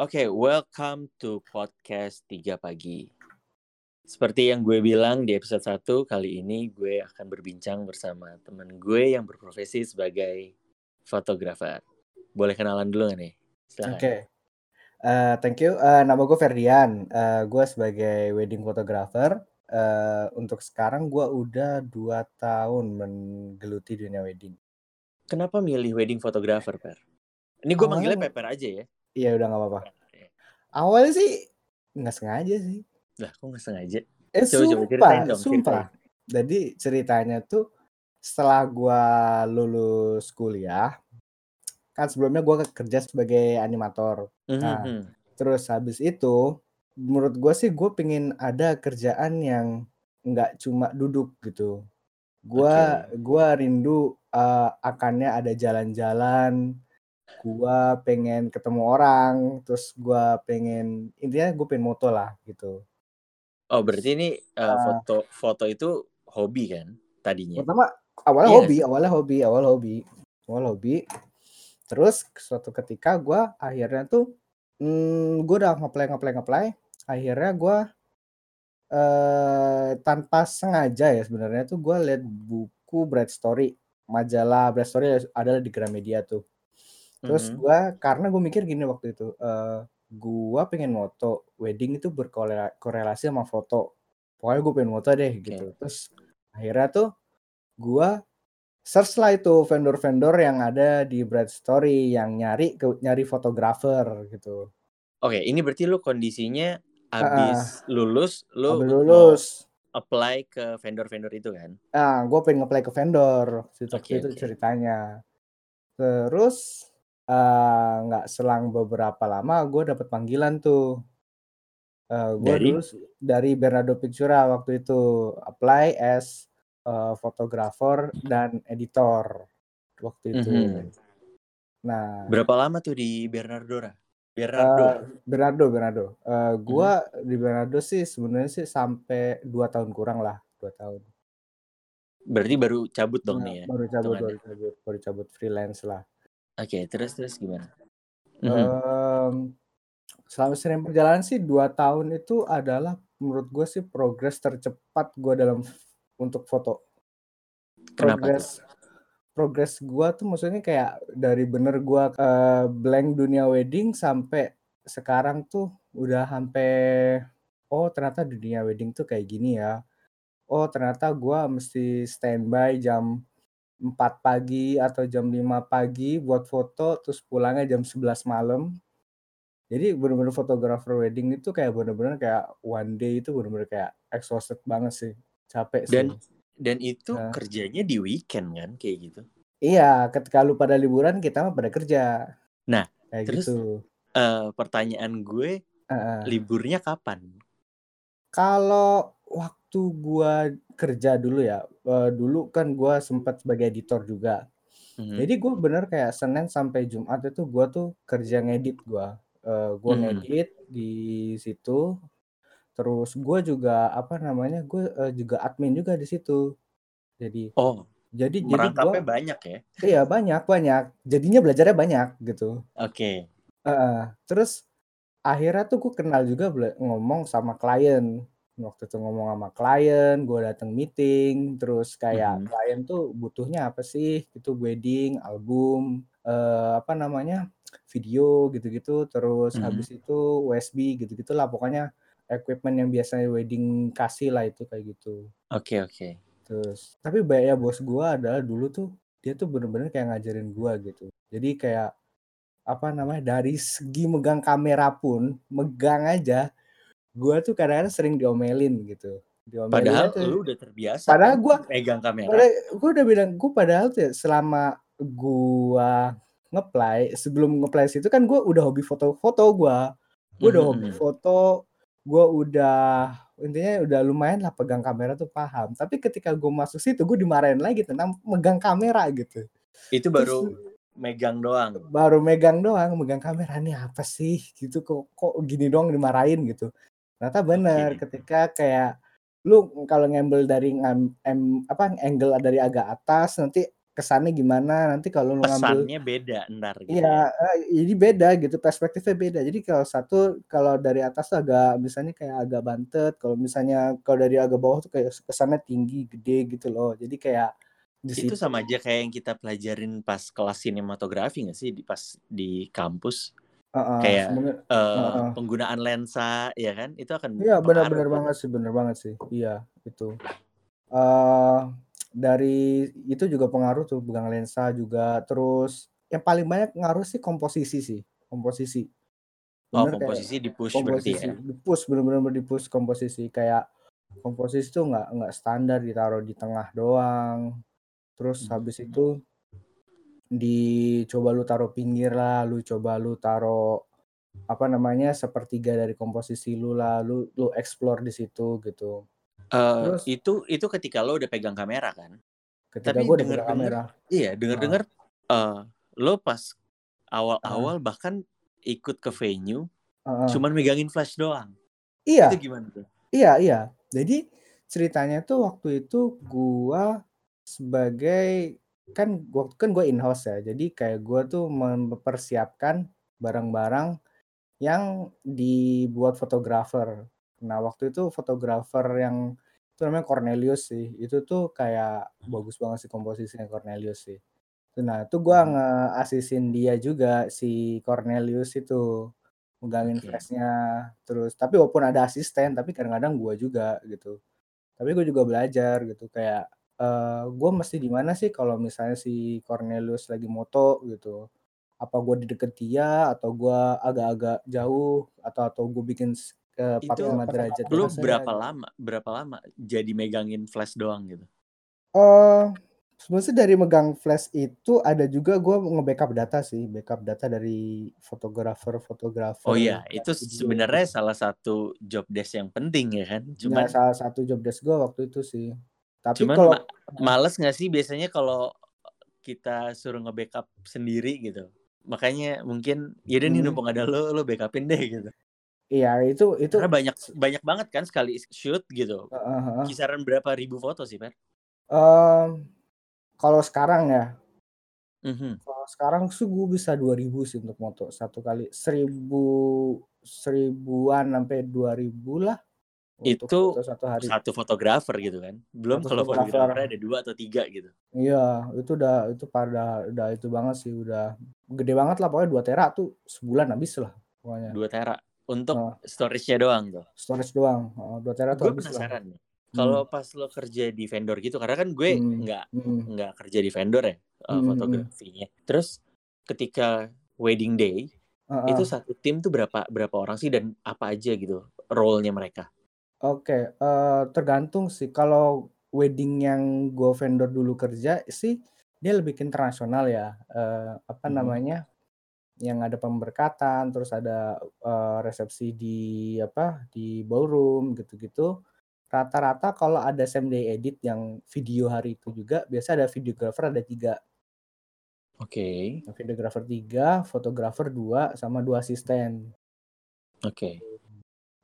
Oke, welcome to podcast 3 pagi. Seperti yang gue bilang di episode 1, kali ini gue akan berbincang bersama teman gue yang berprofesi sebagai fotografer. Boleh kenalan dulu gak nih? Oke. Okay. Uh, thank you. Uh, nama gue Ferdian. Uh, gue sebagai wedding photographer. Uh, untuk sekarang gue udah dua tahun menggeluti dunia wedding. Kenapa milih wedding photographer, Per? Ini gue manggilnya Pepper aja ya. Iya udah nggak apa-apa. Awalnya sih nggak sengaja sih. Lah kok nggak sengaja? Eh coba, sumpah, dong, sumpah. Ceritain. Jadi ceritanya tuh setelah gua lulus kuliah, kan sebelumnya gua kerja sebagai animator. Mm-hmm. Nah, mhm. terus habis itu, menurut gua sih gue pengen ada kerjaan yang nggak cuma duduk gitu. Gua okay. gua rindu uh, akannya ada jalan-jalan, gua pengen ketemu orang, terus gua pengen intinya gue pengen moto lah gitu. Oh, berarti ini uh, foto foto itu hobi kan tadinya? Pertama awalnya iya hobi, awalnya hobi, awal hobi. Awal hobi. Terus suatu ketika gua akhirnya tuh hmm, gue udah ngeplay ngeplay ngeplay, akhirnya gua eh tanpa sengaja ya sebenarnya tuh gua lihat buku Bright Story, majalah Bright Story adalah di Gramedia tuh. Terus mm-hmm. gue karena gue mikir gini waktu itu, uh, gua pengen moto, wedding itu berkorelasi sama foto. Pokoknya gue pengen moto deh gitu. Terus akhirnya tuh gua search lah itu vendor-vendor yang ada di Bright Story yang nyari ke nyari fotografer gitu. Oke, ini berarti lu kondisinya habis uh, lulus, lu lulus apply ke vendor-vendor itu kan? Ah, gue pengen apply ke vendor, situ okay, itu okay. ceritanya. Terus Eh, nggak selang beberapa lama gue dapet panggilan tuh. Uh, gue Dari? dulu dari Bernardo Pictura waktu itu apply as, uh, fotografer dan editor waktu itu. -hmm. Nah Berapa lama tuh di Bernardo Bernardo? Uh, Bernardo Bernardo. Uh, gua -hmm. di Bernardo sih sebenarnya sih sampai dua tahun kurang lah, dua tahun. Berarti baru cabut dong Nah, nih ya baru cabut baru cabut baru cabut freelance lah. Oke, terus terus gimana? Mhm. selama sering perjalanan sih dua tahun itu adalah menurut gue sih progres tercepat gue dalam untuk foto. Kenapa Progres progres gue tuh maksudnya kayak dari bener gue uh, blank dunia wedding sampai sekarang tuh udah sampai oh ternyata dunia wedding tuh kayak gini ya. Oh ternyata gue mesti standby jam 4 pagi atau jam 5 pagi buat foto, terus pulangnya jam 11 malam. Jadi bener-bener fotografer wedding itu kayak bener-bener kayak one day itu bener-bener kayak exhausted banget sih, capek sih. Dan dan itu nah. kerjanya di weekend kan kayak gitu? Iya, ketika lu pada liburan kita mah pada kerja. Nah, kayak terus gitu. uh, pertanyaan gue, uh, liburnya kapan? Kalau waktu gua kerja dulu ya, uh, dulu kan gua sempat sebagai editor juga. Mm-hmm. Jadi gue bener kayak Senin sampai Jumat itu gua tuh kerja ngedit gua. Uh, gua mm-hmm. ngedit di situ. Terus gua juga apa namanya, gue uh, juga admin juga di situ. Jadi Oh, jadi jadi gua banyak ya? Iya banyak banyak. Jadinya belajarnya banyak gitu. Oke. uh, terus akhirnya tuh gue kenal juga ngomong sama klien waktu itu ngomong sama klien, gue datang meeting, terus kayak -hmm. klien tuh butuhnya apa sih, itu wedding, album, uh, apa namanya, video gitu-gitu, terus -hmm. habis itu USB gitu lah pokoknya equipment yang biasanya wedding kasih lah itu kayak gitu. Oke oke. Terus tapi baiknya bos gue adalah dulu tuh, dia tuh bener-bener kayak ngajarin gue gitu. Jadi kayak, apa namanya, dari segi megang kamera pun, megang aja gue tuh kadang-kadang sering diomelin gitu. Diomelin padahal tuh, lu udah terbiasa padahal kan, gue pegang kamera. gue udah bilang gue padahal tuh selama gue ngeplay sebelum ngeplay itu kan gue udah hobi foto-foto gue gue udah hobi hmm. foto gue udah intinya udah lumayan lah pegang kamera tuh paham. Tapi ketika gue masuk situ gue dimarahin lagi tentang megang kamera gitu. Itu baru Terus, megang doang? Baru megang doang megang kamera. Nih apa sih? Gitu kok kok gini doang dimarahin gitu. Ternyata bener okay. ketika kayak lu kalau ngambil dari ngam, em, apa angle dari agak atas nanti kesannya gimana nanti kalau lu ngambil pesannya beda ntar gitu. Iya ya. uh, jadi beda gitu perspektifnya beda. Jadi kalau satu kalau dari atas tuh agak misalnya kayak agak bantet kalau misalnya kalau dari agak bawah tuh kayak kesannya tinggi gede gitu loh. Jadi kayak di itu sama aja kayak yang kita pelajarin pas kelas sinematografi nggak sih? Di pas di kampus. Uh, kayak uh, uh, uh. penggunaan lensa ya kan? Itu akan iya benar-benar banget sih benar banget sih. Iya itu. Uh, dari itu juga pengaruh tuh pegang lensa juga. Terus yang paling banyak ngaruh sih komposisi sih komposisi. Oh, Bener oh komposisi di push komposisi berarti ya? di push benar-benar di push komposisi. Kayak komposisi tuh nggak nggak standar ditaruh di tengah doang. Terus hmm. habis itu dicoba lu taruh pinggir lah, lu coba lu taruh apa namanya sepertiga dari komposisi lu lah, lu lu explore di situ gitu. Uh, Terus itu itu ketika lo udah pegang kamera kan? Ketika gue denger kamera. Iya, denger-denger uh. uh, lo pas awal-awal uh. bahkan ikut ke venue uh. cuman megangin flash doang. Iya. Itu gimana tuh? Iya, iya. Jadi ceritanya tuh waktu itu gua sebagai kan gua kan gue in house ya jadi kayak gue tuh mempersiapkan barang-barang yang dibuat fotografer nah waktu itu fotografer yang itu namanya Cornelius sih. Itu tuh kayak bagus banget sih komposisinya Cornelius sih. Nah itu gue hmm. ngeasisin dia juga si Cornelius itu. Megangin okay. flashnya terus tapi walaupun ada asisten tapi kadang-kadang gue juga gitu. Tapi gue juga belajar gitu kayak uh, gue mesti di mana sih kalau misalnya si Cornelius lagi moto gitu? Apa gue di deket dia atau gue agak-agak jauh atau atau gue bikin ke uh, 45 derajat lu berapa lama berapa lama jadi megangin flash doang gitu? Uh, sebenarnya dari megang flash itu ada juga gue nge-backup data sih backup data dari fotografer fotografer oh iya itu sebenarnya salah satu job desk yang penting ya kan? Cuma ya, salah satu job desk gue waktu itu sih. Tapi Cuman kalau ma males nggak sih biasanya kalau kita suruh nge-backup sendiri gitu. Makanya mungkin ya udah nih numpang ada lo lo backupin deh gitu. Iya itu itu karena banyak banyak banget kan sekali shoot gitu. Uh, -huh. Kisaran berapa ribu foto sih Per? Um, kalau sekarang ya, mm -hmm. kalau sekarang sih gue bisa dua ribu sih untuk moto. Satu kali seribu seribuan sampai dua ribu lah itu satu hari. satu fotografer gitu kan? Belum kalau fotografer. ada dua atau tiga gitu. Iya itu udah itu pada udah itu banget sih. Udah gede banget lah. Pokoknya dua tera tuh sebulan habis lah pokoknya. Dua tera untuk uh, storage-nya doang tuh storage doang uh, dua tera tuh gue penasaran nih kalau hmm. pas lo kerja di vendor gitu karena kan gue hmm. nggak hmm. nggak kerja di vendor ya uh, hmm. fotografinya terus ketika wedding day uh, uh. itu satu tim tuh berapa berapa orang sih dan apa aja gitu role-nya mereka Oke, uh, tergantung sih. Kalau wedding yang gue vendor dulu kerja sih, dia lebih internasional ya, uh, apa hmm. namanya, yang ada pemberkatan, terus ada, uh, resepsi di apa, di ballroom gitu-gitu. Rata-rata kalau ada same day edit yang video hari itu juga, biasa ada videographer ada tiga. Oke. Nah, videographer tiga, fotografer dua, sama dua asisten. Oke.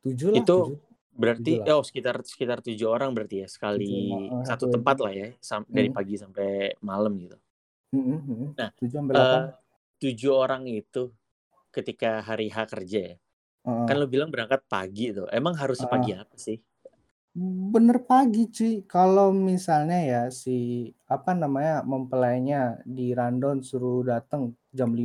Tujuh lah, Itu 7. Berarti oh sekitar sekitar tujuh orang berarti ya sekali tujuh, satu tempat lah ya sam hmm. dari pagi sampai malam gitu. Hmm, hmm. Nah tujuh, uh, tujuh orang itu ketika hari H kerja ya, uh. kan lo bilang berangkat pagi tuh. Emang harus uh. pagi apa sih? Bener pagi cuy. Kalau misalnya ya si apa namanya mempelainya di rundown suruh datang jam 5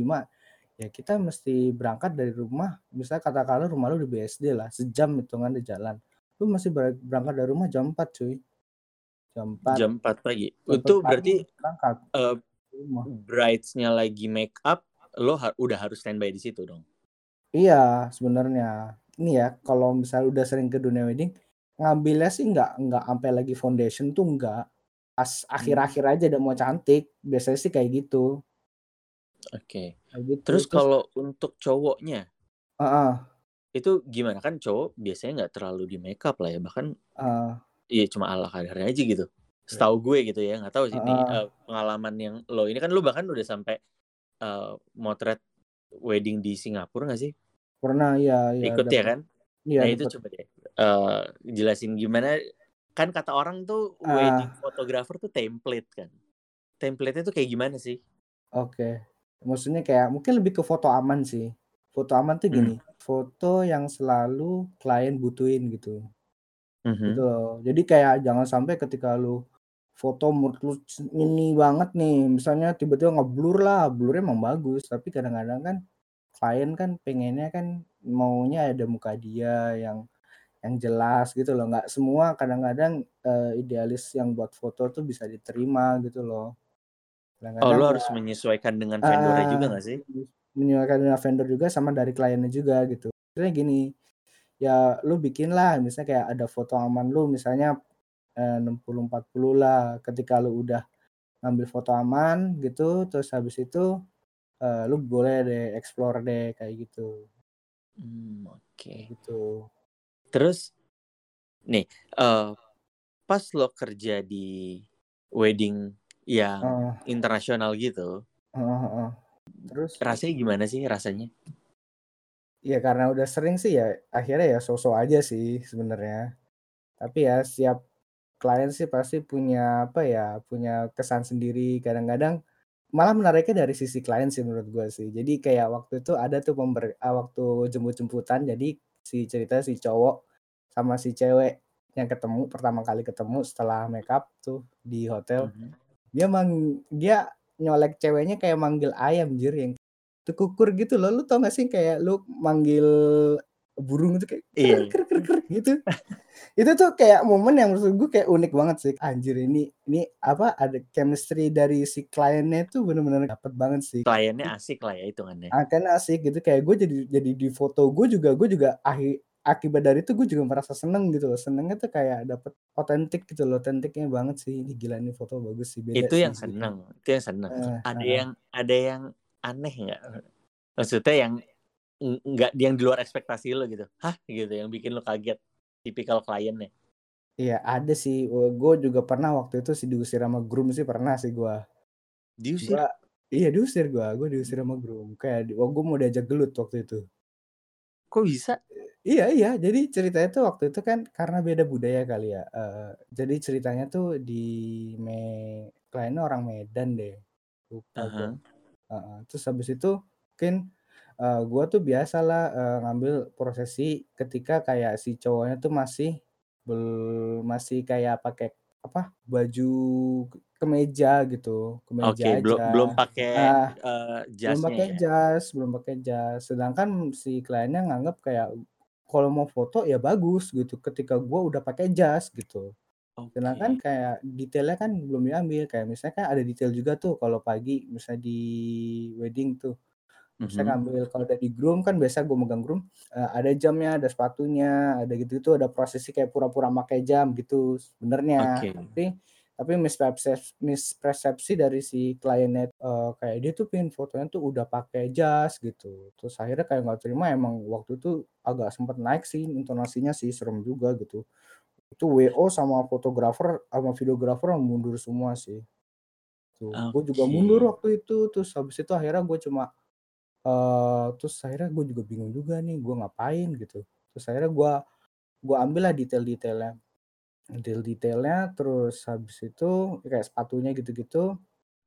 ya kita mesti berangkat dari rumah misalnya katakanlah rumah lu di BSD lah sejam hitungan di jalan lu masih berangkat dari rumah jam 4 cuy jam 4 jam 4 pagi jam itu berarti berangkat uh, brides-nya lagi make up lo ha udah harus standby di situ dong iya sebenarnya ini ya kalau misalnya udah sering ke dunia wedding ngambilnya sih nggak nggak sampai lagi foundation tuh nggak pas hmm. akhir-akhir aja udah mau cantik biasanya sih kayak gitu Oke. gitu. Terus kalau untuk cowoknya, uh-uh. itu gimana? Kan cowok biasanya nggak terlalu di makeup lah ya, bahkan uh. iya cuma ala kadarnya aja gitu. Iya. Setahu gue gitu ya, nggak tahu sih ini uh, pengalaman yang lo ini kan lo bahkan udah sampai uh, motret wedding di Singapura nggak sih? Pernah, iya, iya. Ikut ya kan? Iya, nah itu coba deh uh, jelasin gimana kan kata orang tuh uh, wedding photographer tuh template kan. Template-nya tuh kayak gimana sih? Oke. Okay. Maksudnya kayak mungkin lebih ke foto aman sih. Foto aman tuh gini, hmm. foto yang selalu klien butuhin gitu. Mm -hmm. Gitu loh. Jadi kayak jangan sampai ketika lu foto menurut lu ini banget nih, misalnya tiba-tiba ngeblur lah, blur emang bagus, tapi kadang-kadang kan klien kan pengennya kan maunya ada muka dia yang yang jelas gitu loh, nggak semua kadang-kadang uh, idealis yang buat foto tuh bisa diterima gitu loh. Kadang-kadang oh, lo harus menyesuaikan dengan vendornya uh, juga nggak sih? Menyesuaikan dengan vendor juga sama dari kliennya juga gitu. Maksudnya gini, ya lu bikin lah misalnya kayak ada foto aman lu misalnya eh, 60 40 lah ketika lu udah ngambil foto aman gitu terus habis itu uh, lu boleh deh explore deh kayak gitu. Hmm, oke. Okay. Gitu. Terus nih uh, pas lo kerja di wedding yang uh, internasional gitu. Uh, uh, uh. Terus rasanya gimana sih rasanya? Ya karena udah sering sih ya akhirnya ya sosok aja sih sebenarnya. Tapi ya siap klien sih pasti punya apa ya, punya kesan sendiri kadang-kadang malah menariknya dari sisi klien sih menurut gue sih. Jadi kayak waktu itu ada tuh pember uh, waktu jemput-jemputan jadi si cerita si cowok sama si cewek yang ketemu pertama kali ketemu setelah makeup tuh di hotel. Mm -hmm. Dia mang dia nyolek ceweknya kayak manggil ayam jir yang tuh kukur gitu loh. Lu tau gak sih kayak lu manggil burung itu kayak iya. ker, ker, ker, gitu. itu tuh kayak momen yang menurut gue kayak unik banget sih. Anjir ini ini apa ada chemistry dari si kliennya tuh bener-bener dapet banget sih. Kliennya asik lah ya itu Ah, kan asik gitu kayak gue jadi jadi di foto gue juga gue juga akhir akibat dari itu gue juga merasa seneng gitu loh senengnya tuh kayak dapet otentik gitu loh otentiknya banget sih ini gila ini foto bagus sih beda itu sih, yang gitu. seneng itu yang seneng uh, ada uh. yang ada yang aneh nggak maksudnya yang nggak yang di luar ekspektasi lo gitu. Hah? Gitu yang bikin lo kaget. Tipikal kliennya. Iya ada sih. Gue juga pernah waktu itu sih diusir sama groom sih pernah sih gue diusir? Gua, iya diusir gue gue diusir sama groom. Kayak oh, gue mau diajak gelut waktu itu. Kok bisa? Iya iya. Jadi ceritanya tuh waktu itu kan karena beda budaya kali ya. Uh, jadi ceritanya tuh di me kliennya orang Medan deh. Lupa uh -huh. uh, uh, terus habis itu mungkin uh, gua tuh biasalah uh, ngambil prosesi ketika kayak si cowoknya tuh masih bel masih kayak pakai apa baju kemeja gitu, kemeja Oke, belum aja. belum pakai Nah, uh, belum pakai ya? jas, belum pakai jas. Sedangkan si kliennya nganggap kayak kalau mau foto ya bagus gitu ketika gua udah pakai jas gitu. Sedangkan kayak detailnya kan belum diambil, kayak misalnya kan ada detail juga tuh kalau pagi misalnya di wedding tuh. Misalnya mm-hmm. ngambil kalau dari groom kan biasa gue megang groom, uh, ada jamnya, ada sepatunya, ada gitu itu ada prosesi kayak pura-pura pakai jam gitu sebenarnya. Okay. Tapi tapi mispersepsi, mispersepsi dari si kliennya uh, kayak dia tuh pin fotonya tuh udah pakai jas gitu. Terus akhirnya kayak nggak terima emang waktu itu agak sempet naik sih intonasinya sih serem juga gitu. Itu WO sama fotografer sama videografer mundur semua sih. Tuh, okay. gue juga mundur waktu itu terus habis itu akhirnya gue cuma Uh, terus akhirnya gue juga bingung juga nih, gue ngapain gitu. Terus akhirnya gue gue ambil lah detail-detailnya. Detail-detailnya, terus habis itu kayak sepatunya gitu-gitu.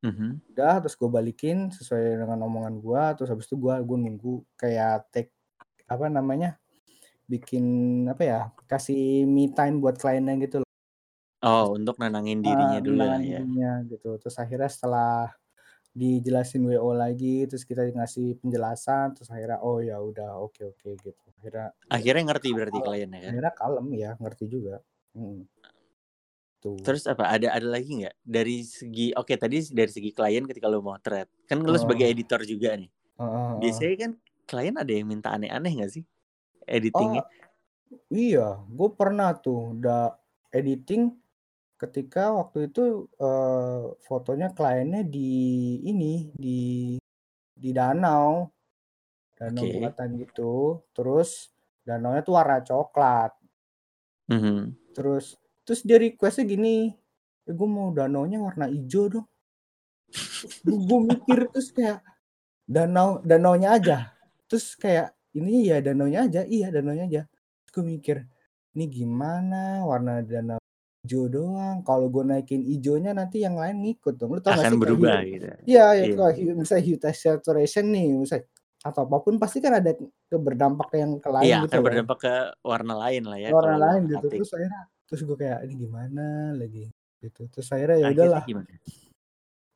Mhm. Udah, terus gue balikin sesuai dengan omongan gue, terus habis itu gue gue nunggu kayak take apa namanya, bikin apa ya, kasih me time buat kliennya gitu loh. Oh, untuk nenangin dirinya uh, dulu lah ya? dirinya gitu. Terus akhirnya setelah dijelasin WO lagi, terus kita ngasih penjelasan, terus akhirnya, "Oh ya udah, oke oke," gitu. Akhirnya Akhirnya ngerti berarti kliennya kan? akhirnya kalem ya, ngerti juga. Hmm. Tuh. Terus apa, ada ada lagi nggak? Dari segi oke tadi dari segi klien ketika lo mau thread, kan lo sebagai editor juga nih. uh, Biasanya kan klien ada yang minta aneh-aneh nggak sih editingnya? Oh, iya, gue pernah tuh udah editing Ketika waktu itu, uh, fotonya kliennya di ini, di di danau. Danau okay. buatan gitu, terus danaunya tuh warna coklat. Mm-hmm. Terus terus dia request gini, "Eh, gue mau danaunya warna hijau dong." gue mikir terus kayak, danau danaunya aja? Terus kayak, "Ini ya danaunya aja?" "Iya danaunya aja." Terus gue mikir, "Ini gimana warna danau hijau doang. Kalau gue naikin hijaunya nanti yang lain ngikut dong. Lu tau Akan gak sih berubah gitu. Iya, ya, iya. kalau misalnya hue saturation nih, misalnya atau apa pun pasti kan ada ke berdampak yang ke lain iya, gitu. akan berdampak ke warna lain lah ya. Warna lain gitu. Terus akhirnya terus gue kayak ini gimana lagi gitu. Terus akhirnya ya udahlah.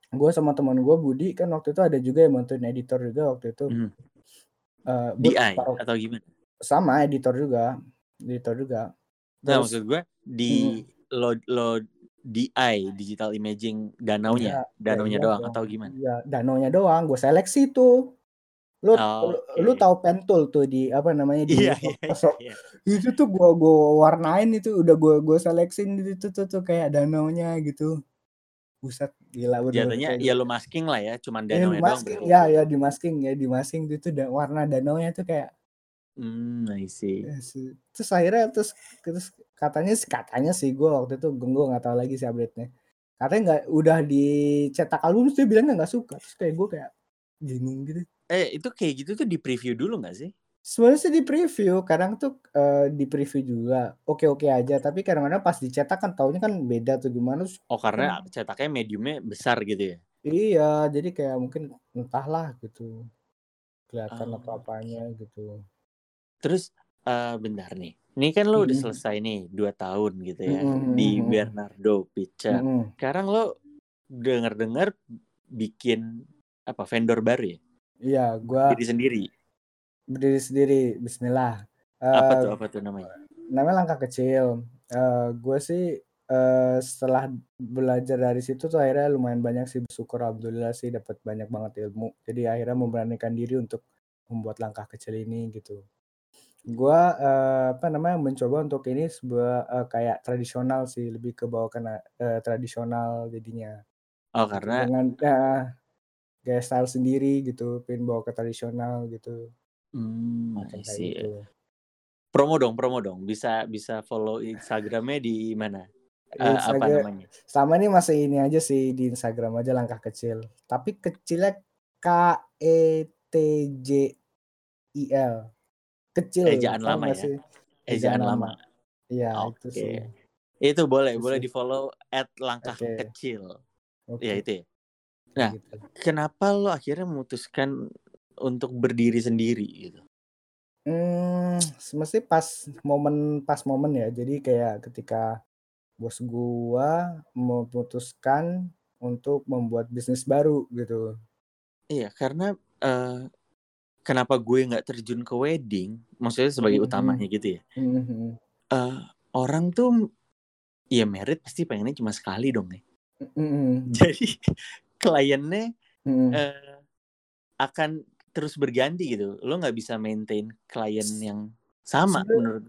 Gue sama teman gue Budi kan waktu itu ada juga yang bantuin editor juga waktu itu. Hmm. Uh, DI atau gimana? Sama editor juga, editor juga. Nah, maksud gue di hmm. Lo lo DI digital imaging danaunya, ya, danaunya ya, doang ya, atau gimana? Iya, danaunya doang. Gue seleksi tuh. Lu oh, okay. lu tahu pentul tuh di apa namanya di yeah, Microsoft. Yeah, yeah. Itu tuh gua gua warnain itu udah gua gua seleksin itu tuh, tuh kayak danaunya gitu. Buset gila udah. Jatuhnya ya lu masking lah ya, cuman danau ya, masking, ya ya di masking ya di masking itu udah warna danaunya tuh kayak Hmm, I see. Ya, terus akhirnya terus terus katanya katanya sih gue waktu itu gue nggak tahu lagi sih update-nya. Katanya nggak udah dicetak album dia bilang nggak suka. Terus kayak gue kayak bingung gitu. Eh itu kayak gitu tuh di preview dulu nggak sih? Sebenarnya sih di preview, kadang tuh uh, di preview juga oke-oke aja, tapi kadang-kadang pas dicetak kan taunya kan beda tuh gimana. Oh karena kan, cetaknya mediumnya besar gitu ya? Iya, jadi kayak mungkin entahlah gitu kelihatan oh, atau apanya gitu. Terus uh, bentar nih. Ini kan lo udah selesai nih dua tahun gitu ya mm-hmm. di Bernardo Pizza. Mm-hmm. Sekarang lo denger-dengar bikin apa vendor baru ya? Iya, gua diri sendiri. Berdiri sendiri, Bismillah. Uh, apa tuh apa tuh namanya? Namanya langkah kecil. Uh, gue sih uh, setelah belajar dari situ tuh akhirnya lumayan banyak sih bersyukur alhamdulillah sih dapat banyak banget ilmu. Jadi akhirnya memberanikan diri untuk membuat langkah kecil ini gitu. Gua, uh, apa namanya, mencoba untuk ini sebuah, uh, kayak tradisional sih, lebih ke bawa kena uh, tradisional jadinya. Oh, karena Dengan uh, gaya style sendiri gitu, pengen bawa ke tradisional gitu. Hmm, Macam kayak gitu. Promo dong promo dong, bisa bisa follow Instagramnya di mana? Uh, apa namanya? sama ini masih ini aja sih, di Instagram aja Langkah Kecil, tapi kecilnya K-E-T-J-I-L. Kecil. Ejaan lama ya. Sih? Ejaan, lama. Iya, okay. itu sih. Itu boleh, itu boleh di-follow at langkah okay. kecil. Okay. Ya itu ya. Nah, gitu. kenapa lo akhirnya memutuskan untuk berdiri sendiri gitu? Hmm, semestinya pas momen pas momen ya. Jadi kayak ketika bos gua memutuskan untuk membuat bisnis baru gitu. Iya, karena uh, kenapa gue nggak terjun ke wedding maksudnya sebagai mm-hmm. utamanya gitu ya mm-hmm. uh, orang tuh ya merit pasti pengennya cuma sekali dong nih mm-hmm. jadi kliennya mm-hmm. uh, akan terus berganti gitu lo nggak bisa maintain klien yang sama Sudah, menurut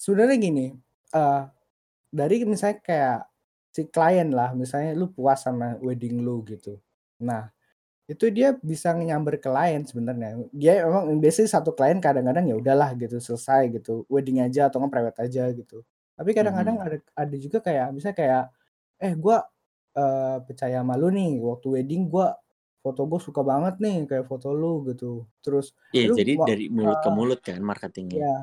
sebenarnya gini uh, dari misalnya kayak si klien lah misalnya lu puas sama wedding lu gitu nah itu dia bisa nyamber ke klien sebenarnya. Dia emang biasanya satu klien kadang-kadang ya udahlah gitu selesai gitu, wedding aja atau nggak private aja gitu. Tapi kadang-kadang mm-hmm. ada ada juga kayak misalnya kayak eh gua uh, percaya sama lu nih waktu wedding gua foto gue suka banget nih kayak foto lu gitu. Terus Iya, jadi dari mulut uh, ke mulut kan marketingnya. Iya.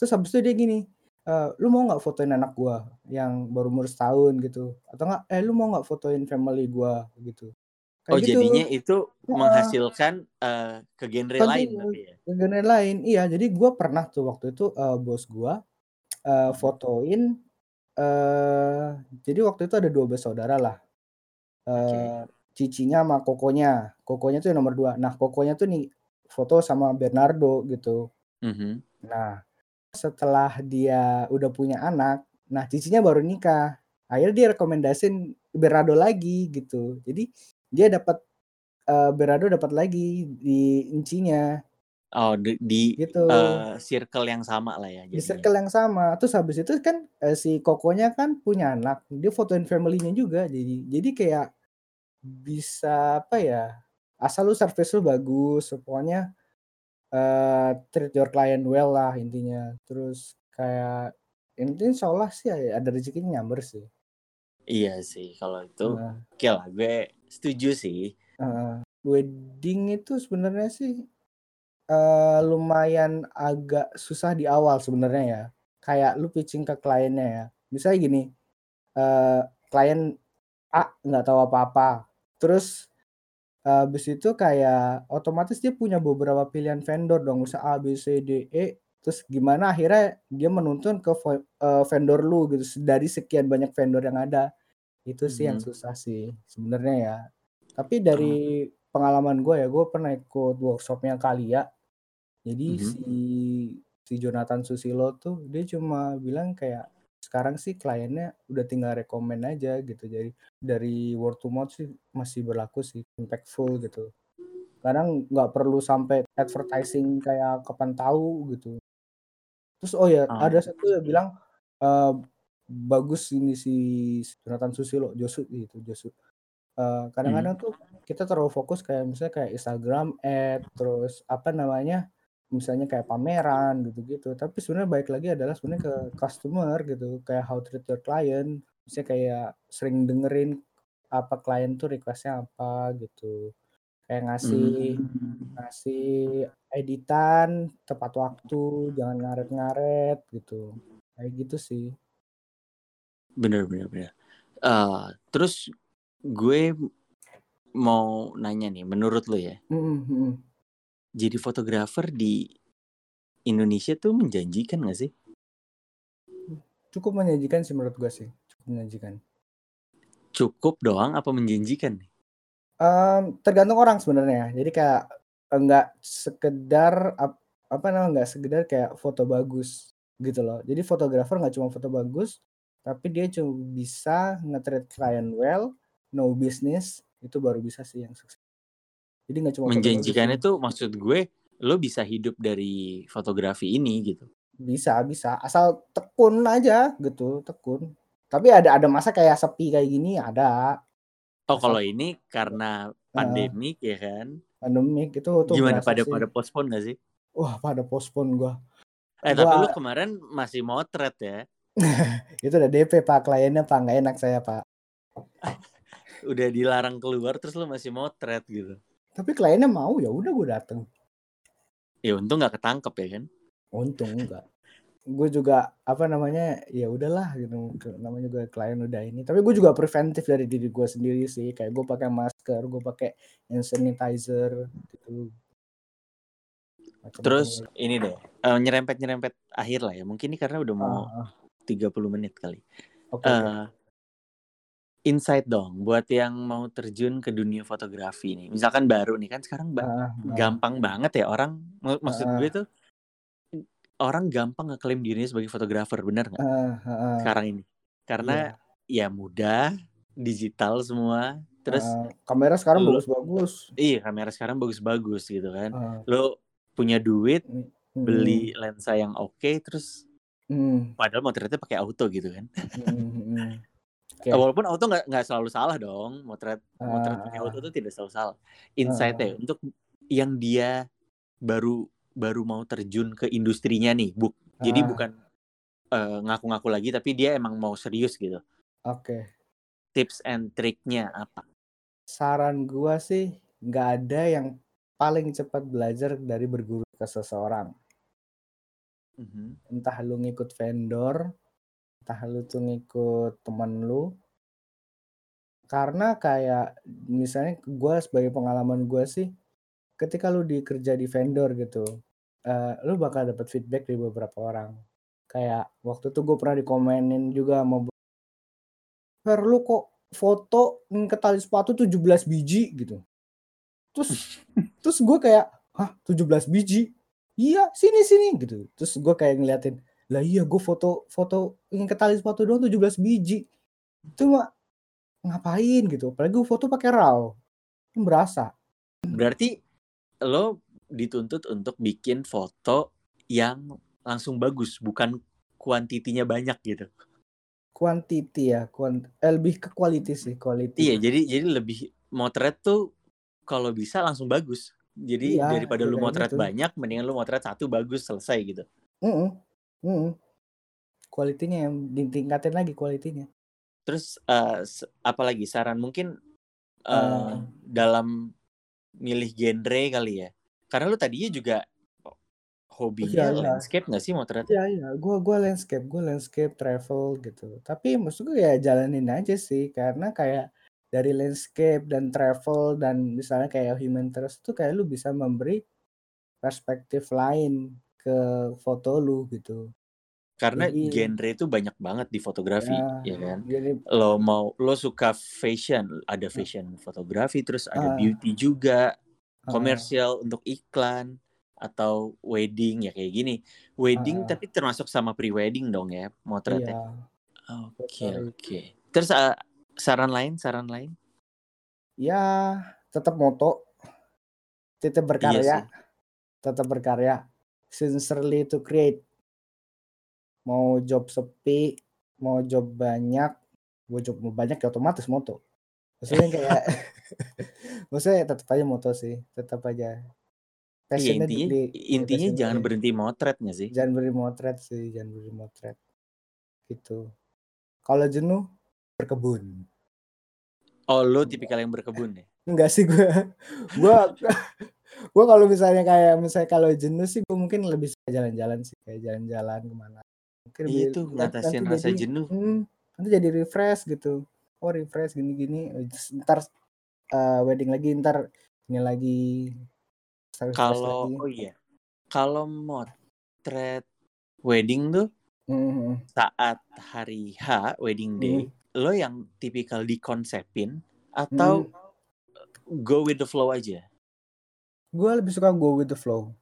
Terus habis itu dia gini, uh, lu mau nggak fotoin anak gua yang baru umur setahun gitu atau nggak eh lu mau nggak fotoin family gua gitu Kayak oh gitu. jadinya itu ya. menghasilkan uh, ke genre lain ya? Ke genre lain, iya. Jadi gue pernah tuh waktu itu uh, bos gue uh, fotoin. Uh, jadi waktu itu ada dua bersaudara lah. Uh, okay. Cicinya sama kokonya. Kokonya tuh yang nomor dua. Nah kokonya tuh nih foto sama Bernardo gitu. Mm -hmm. Nah setelah dia udah punya anak, nah cicinya baru nikah. Akhirnya dia rekomendasin Bernardo lagi gitu. Jadi dia dapat uh, Berado dapat lagi di incinya. Oh, di, di gitu. uh, circle yang sama lah ya. Jadinya. Di circle yang sama. Terus habis itu kan uh, si Kokonya kan punya anak, dia fotoin family-nya juga. Jadi jadi kayak bisa apa ya? Asal lu service lu bagus, pokoknya uh, treat your client well lah intinya. Terus kayak intinya seolah sih ada rezekinya nyamber sih. Iya sih, kalau itu nah. oke lah, gue setuju sih. Uh, wedding itu sebenarnya sih uh, lumayan agak susah di awal sebenarnya ya. Kayak lu pitching ke kliennya ya. Misalnya gini, uh, klien A nggak tahu apa-apa. Terus habis itu kayak otomatis dia punya beberapa pilihan vendor dong, misal A, B, C, D, E. Terus gimana akhirnya dia menuntun ke uh, vendor lu gitu dari sekian banyak vendor yang ada. Itu sih hmm. yang susah sih sebenarnya ya. Tapi dari hmm. pengalaman gue ya, gue pernah ikut workshopnya Kalia. Jadi hmm. si si Jonathan Susilo tuh dia cuma bilang kayak sekarang sih kliennya udah tinggal rekomend aja gitu jadi dari word to mouth sih masih berlaku sih impactful gitu kadang nggak perlu sampai advertising kayak kapan tahu gitu terus oh ya oh. ada satu yang bilang uh, bagus ini si Jonathan Susilo Josu gitu Josu. Uh, kadang-kadang hmm. tuh kita terlalu fokus kayak misalnya kayak Instagram ad terus apa namanya misalnya kayak pameran gitu-gitu. Tapi sebenarnya baik lagi adalah sebenarnya ke customer gitu kayak how treat your client. Misalnya kayak sering dengerin apa klien tuh requestnya apa gitu. Kayak ngasih hmm. ngasih editan tepat waktu jangan ngaret-ngaret gitu. Kayak gitu sih bener bener bener uh, terus gue mau nanya nih menurut lo ya mm -hmm jadi fotografer di Indonesia tuh menjanjikan gak sih? Cukup menjanjikan sih menurut gue sih. Cukup menjanjikan. Cukup doang apa menjanjikan? Um, tergantung orang sebenarnya. Jadi kayak enggak sekedar apa namanya enggak sekedar kayak foto bagus gitu loh. Jadi fotografer nggak cuma foto bagus, tapi dia cuma bisa nge-treat client well, no business, itu baru bisa sih yang sukses. Jadi nggak cuma menjanjikan itu maksud gue lo bisa hidup dari fotografi ini gitu. Bisa, bisa. Asal tekun aja gitu, tekun. Tapi ada ada masa kayak sepi kayak gini ada. Oh, Asal, kalau ini karena pandemik uh, ya kan? Pandemik itu tuh Gimana pada sih. pada pospon gak sih? Wah, pada pospon gua. Eh, gua... tapi lu kemarin masih motret ya? itu udah DP Pak, kliennya Pak, nggak enak saya Pak. udah dilarang keluar terus lu masih motret gitu. Tapi kliennya mau ya udah gue dateng. Ya untung nggak ketangkep ya kan? Untung enggak. gue juga apa namanya ya udahlah gitu namanya juga klien udah ini tapi gue juga preventif dari diri gue sendiri sih kayak gue pakai masker gue pakai hand sanitizer gitu Macam terus ini deh uh, nyerempet nyerempet akhir lah ya mungkin ini karena udah mau uh, 30 menit kali okay, uh, insight dong buat yang mau terjun ke dunia fotografi nih. Misalkan baru nih kan sekarang ba- uh, uh. gampang banget ya orang maksud uh, gue tuh orang gampang ngeklaim dirinya sebagai fotografer, bener nggak? Uh, uh, sekarang ini. Karena yeah. ya mudah, digital semua. Terus uh, kamera sekarang bagus-bagus. Iya, kamera sekarang bagus-bagus gitu kan. Uh. Lo punya duit, hmm. beli lensa yang oke okay, terus hmm. padahal ternyata pakai auto gitu kan. Hmm. Okay. Walaupun auto nggak nggak selalu salah dong, motret uh, motret pakai auto itu tidak selalu salah. Insight-nya uh, untuk yang dia baru baru mau terjun ke industrinya nih, buk. Uh, jadi bukan ngaku-ngaku uh, lagi, tapi dia emang mau serius gitu. Oke. Okay. Tips and triknya apa? Saran gua sih nggak ada yang paling cepat belajar dari berguru ke seseorang. Mm -hmm. Entah lu ngikut vendor, entah lu tuh ngikut temen lu. Karena kayak misalnya gue sebagai pengalaman gue sih ketika lu dikerja di vendor gitu uh, lu bakal dapat feedback dari beberapa orang. Kayak waktu itu gue pernah dikomenin juga sama Per lu kok foto ke tali sepatu 17 biji? gitu. Terus terus gue kayak hah 17 biji iya sini sini gitu. Terus gue kayak ngeliatin lah iya gue foto foto ingin ke tali sepatu doang 17 biji. Itu mah ngapain? gitu. Apalagi gue foto pakai raw. Kan berasa. Berarti lo dituntut untuk bikin foto yang langsung bagus bukan kuantitinya banyak gitu? Kuantiti ya kuant eh, lebih ke quality sih quality. Iya jadi jadi lebih motret tuh kalau bisa langsung bagus jadi iya, daripada lu motret gitu. banyak mendingan lu motret satu bagus selesai gitu mm -mm. Hmm. Kualitinya yang ditingkatin lagi kualitinya. Terus, uh, apalagi saran mungkin, uh, uh. dalam milih genre kali ya? Karena lu tadinya juga hobinya iya, iya. landscape nggak sih motretnya? Iya iya, gue gua landscape, gue landscape travel gitu. Tapi maksud gue ya jalanin aja sih karena kayak dari landscape dan travel dan misalnya kayak human interest tuh kayak lu bisa memberi perspektif lain ke foto lu gitu. Karena jadi, genre itu banyak banget di fotografi, ya, ya kan? Jadi, lo mau lo suka fashion, ada fashion uh, fotografi, terus ada uh, beauty juga, komersial uh, untuk iklan atau wedding ya kayak gini. Wedding uh, tapi termasuk sama pre-wedding dong ya motretnya. Iya. Oke okay, oke. Okay. Terus uh, saran lain, saran lain? Ya tetap moto, tetap berkarya, iya tetap berkarya, sincerely to create. Mau job sepi, mau job banyak, gue job mau banyak ya otomatis moto. Maksudnya kayak, maksudnya tetap aja moto sih, tetap aja Iya intinya di, intinya jangan di, berhenti motret nggak sih? Jangan berhenti motret sih, jangan berhenti motret. Gitu. Kalau jenuh berkebun. Oh, lo tipikal yang berkebun ya? Enggak sih gue. gue gue kalau misalnya kayak misalnya kalau jenuh sih gue mungkin lebih suka jalan-jalan sih kayak jalan-jalan ke mana. Mungkin iya itu ngatasin rasa jadi, jenuh. Hmm, nanti jadi refresh gitu. Oh refresh gini-gini. Ntar uh, wedding lagi, ntar ini lagi kalau oh iya, kalau motret wedding tuh mm-hmm. saat hari H wedding day, mm. Lo yang tipikal dikonsepin atau mm. go with the flow aja? Gue lebih suka go with the flow.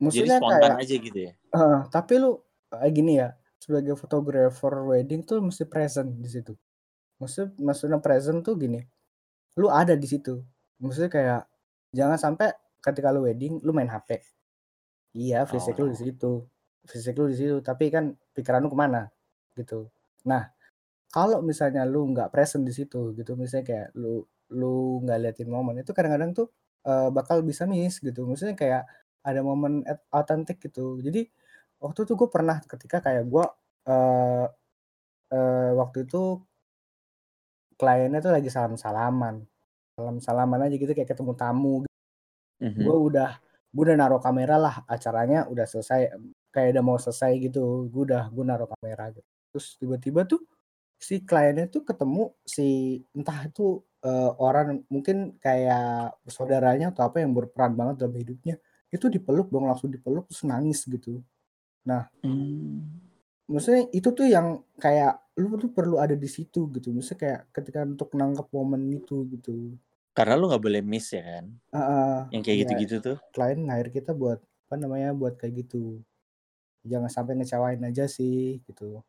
Maksudnya Jadi spontan kayak, aja gitu ya? Uh, tapi lu kayak gini ya, sebagai fotografer wedding tuh mesti present di situ. Maksud maksudnya present tuh gini, lu ada di situ. Maksudnya kayak jangan sampai ketika lu wedding lu main HP iya fisik oh. lu di situ fisik lu di situ tapi kan pikiran lu ke mana gitu nah kalau misalnya lu nggak present di situ gitu misalnya kayak lu lu nggak liatin momen itu kadang-kadang tuh uh, bakal bisa miss gitu. Misalnya kayak ada momen autentik gitu. Jadi waktu itu gue pernah ketika kayak gue uh, uh, waktu itu kliennya tuh lagi salam salaman salam salaman aja gitu kayak ketemu tamu. Hmm Gue udah gue udah naruh kamera lah, acaranya udah selesai, kayak udah mau selesai gitu, gue udah gue naruh kamera gitu. Terus tiba-tiba tuh si kliennya tuh ketemu si entah itu, uh, orang mungkin kayak saudaranya atau apa yang berperan banget dalam hidupnya, itu dipeluk dong, langsung dipeluk terus nangis gitu. Nah hmm. maksudnya itu tuh yang kayak lu tuh perlu ada di situ gitu, maksudnya kayak ketika untuk nangkep momen itu gitu. Karena lu nggak boleh miss ya kan? uh, Yang kayak iya. gitu-gitu tuh. Klien ngair kita buat apa namanya buat kayak gitu. Jangan sampai ngecewain aja sih gitu.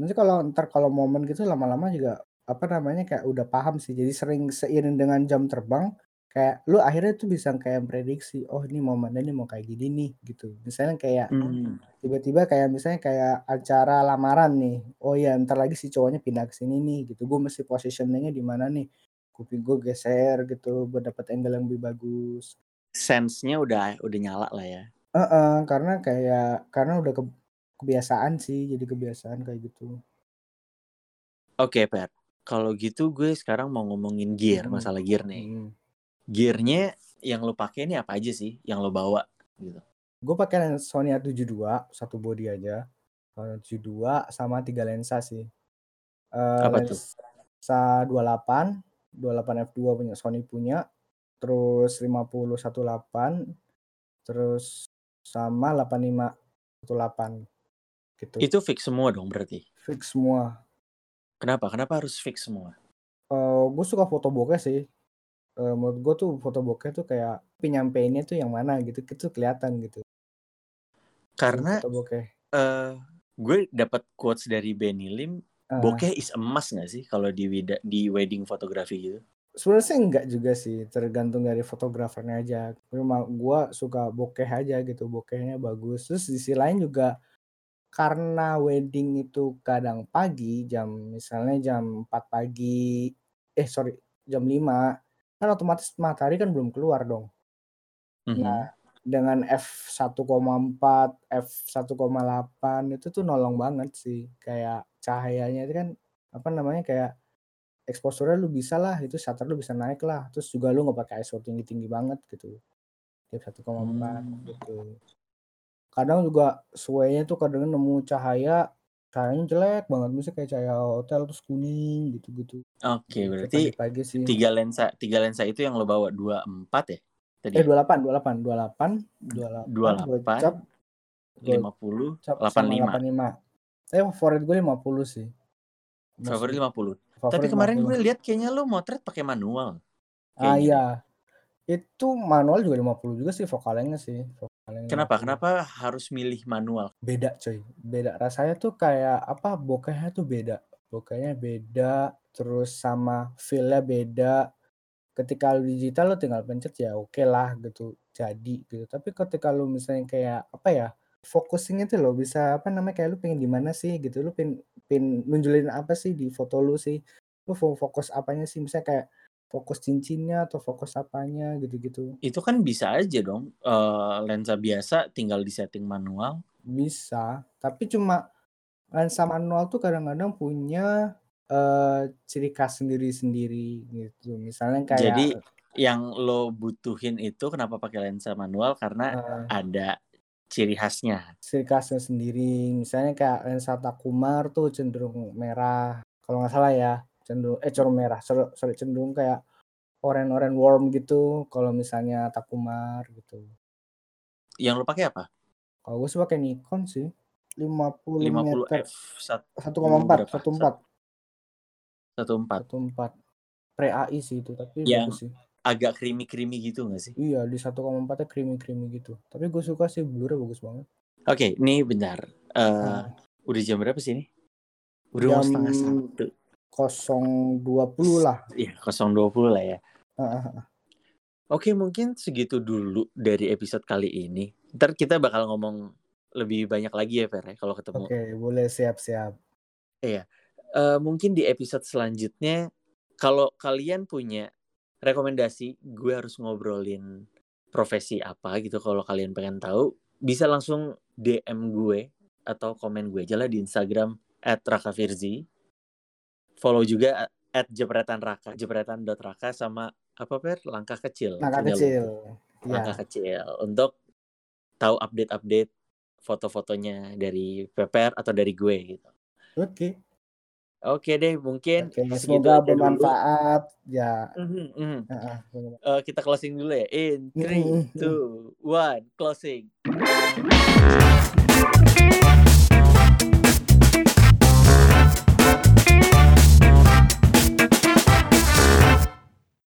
Nanti kalau ntar kalau momen gitu lama-lama juga apa namanya kayak udah paham sih. Jadi sering seiring dengan jam terbang kayak lu akhirnya tuh bisa kayak prediksi oh ini momennya ini mau kayak gini nih gitu. Misalnya kayak hmm. tiba-tiba kayak misalnya kayak acara lamaran nih oh ya ntar lagi si cowoknya pindah ke sini nih gitu. Gue mesti positioningnya di mana nih? Kuping gue geser gitu buat dapat angle yang lebih bagus. Sense-nya udah udah nyala lah ya. Uh -uh, karena kayak karena udah ke, kebiasaan sih jadi kebiasaan kayak gitu. Oke okay, Per kalau gitu gue sekarang mau ngomongin gear hmm. masalah gear nih. Hmm. gearnya yang lo pakai ini apa aja sih yang lo bawa gitu? Gue pakai Sony A72 satu body aja. Sony A72 sama tiga lensa sih. Uh, apa lensa tuh 28 28 F2 punya Sony punya, terus 5018, terus sama 8518 gitu. Itu fix semua dong berarti? Fix semua. Kenapa? Kenapa harus fix semua? Uh, gue suka foto bokeh sih. Uh, menurut gue tuh foto bokeh tuh kayak penyampainya tuh yang mana gitu, itu kelihatan gitu. Karena foto bokeh. Uh, gue dapat quotes dari Benny Lim Uh, bokeh is emas gak sih kalau di di wedding fotografi gitu? Sebenarnya sih enggak juga sih, tergantung dari fotografernya aja. Cuma gue suka bokeh aja gitu, bokehnya bagus. Terus di sisi lain juga karena wedding itu kadang pagi, jam misalnya jam 4 pagi, eh sorry, jam 5, kan otomatis matahari kan belum keluar dong. Mm -hmm. Nah, dengan f1,4, f1,8 itu tuh nolong banget sih. Kayak cahayanya itu kan apa namanya kayak exposure lu bisa lah itu shutter lu bisa naik lah terus juga lu nggak pakai ISO tinggi tinggi banget gitu tiap 1,4 hmm. gitu kadang juga suenya tuh kadang nemu cahaya cahayanya jelek banget misalnya kayak cahaya hotel terus kuning gitu-gitu oke okay, gitu, berarti pagi sih. tiga lensa tiga lensa itu yang lo bawa dua empat ya tadi eh dua delapan dua delapan dua delapan dua delapan lima puluh delapan lima eh favorit gue lima puluh sih favorit lima puluh tapi kemarin gue lihat kayaknya lo motret pakai manual ah iya itu manual juga 50 juga sih vokalnya sih. Kenapa? 50. Kenapa harus milih manual? Beda coy. Beda. Rasanya tuh kayak apa bokehnya tuh beda. Bokehnya beda, terus sama feel-nya beda. Ketika lu digital lu tinggal pencet ya oke okay lah gitu. Jadi gitu. Tapi ketika lu misalnya kayak apa ya? Focusing itu loh bisa apa namanya kayak lu pengen di mana sih gitu. Lu pengen, pengen nunjulin apa sih di foto lu sih. Lu fokus apanya sih misalnya kayak fokus cincinnya atau fokus apanya gitu-gitu. Itu kan bisa aja dong uh, lensa biasa tinggal di setting manual. Bisa, tapi cuma lensa manual tuh kadang-kadang punya uh, ciri khas sendiri-sendiri gitu. Misalnya kayak Jadi yang lo butuhin itu kenapa pakai lensa manual karena uh, ada ciri khasnya. Ciri khasnya sendiri. Misalnya kayak lensa Takumar tuh cenderung merah. Kalau nggak salah ya cenderung eh cerung merah sorry cenderung kayak oren-oren warm gitu kalau misalnya Takumar gitu. Yang lo pakai apa? Kalau gue sih pakai Nikon sih 50 50 meter. F 1,4 14 14 14 pre AI sih itu tapi yang bagus sih. agak creamy creamy gitu gak sih? Iya di 1,4 nya creamy creamy gitu. Tapi gue suka sih blurnya bagus banget. Oke okay, ini bentar. Uh, nah. udah jam berapa sih ini? Udah jam... setengah satu 020 lah. Iya, 020 lah ya. Oke, mungkin segitu dulu dari episode kali ini. Ntar kita bakal ngomong lebih banyak lagi ya, Fer, ya, kalau ketemu. Oke, boleh siap-siap. Iya. Uh, mungkin di episode selanjutnya, kalau kalian punya rekomendasi, gue harus ngobrolin profesi apa gitu. Kalau kalian pengen tahu, bisa langsung DM gue atau komen gue aja lah di Instagram at Raka Firzi follow juga at jepretan raka jepretan dot raka sama apa per langkah kecil langkah kecil iya. langkah ya. kecil untuk tahu update update foto-fotonya dari Peper atau dari gue gitu oke okay. Oke deh, mungkin okay, semoga bermanfaat dulu. ya. Mm -hmm. uh, uh, uh, kita closing dulu ya. In three, two, one, closing.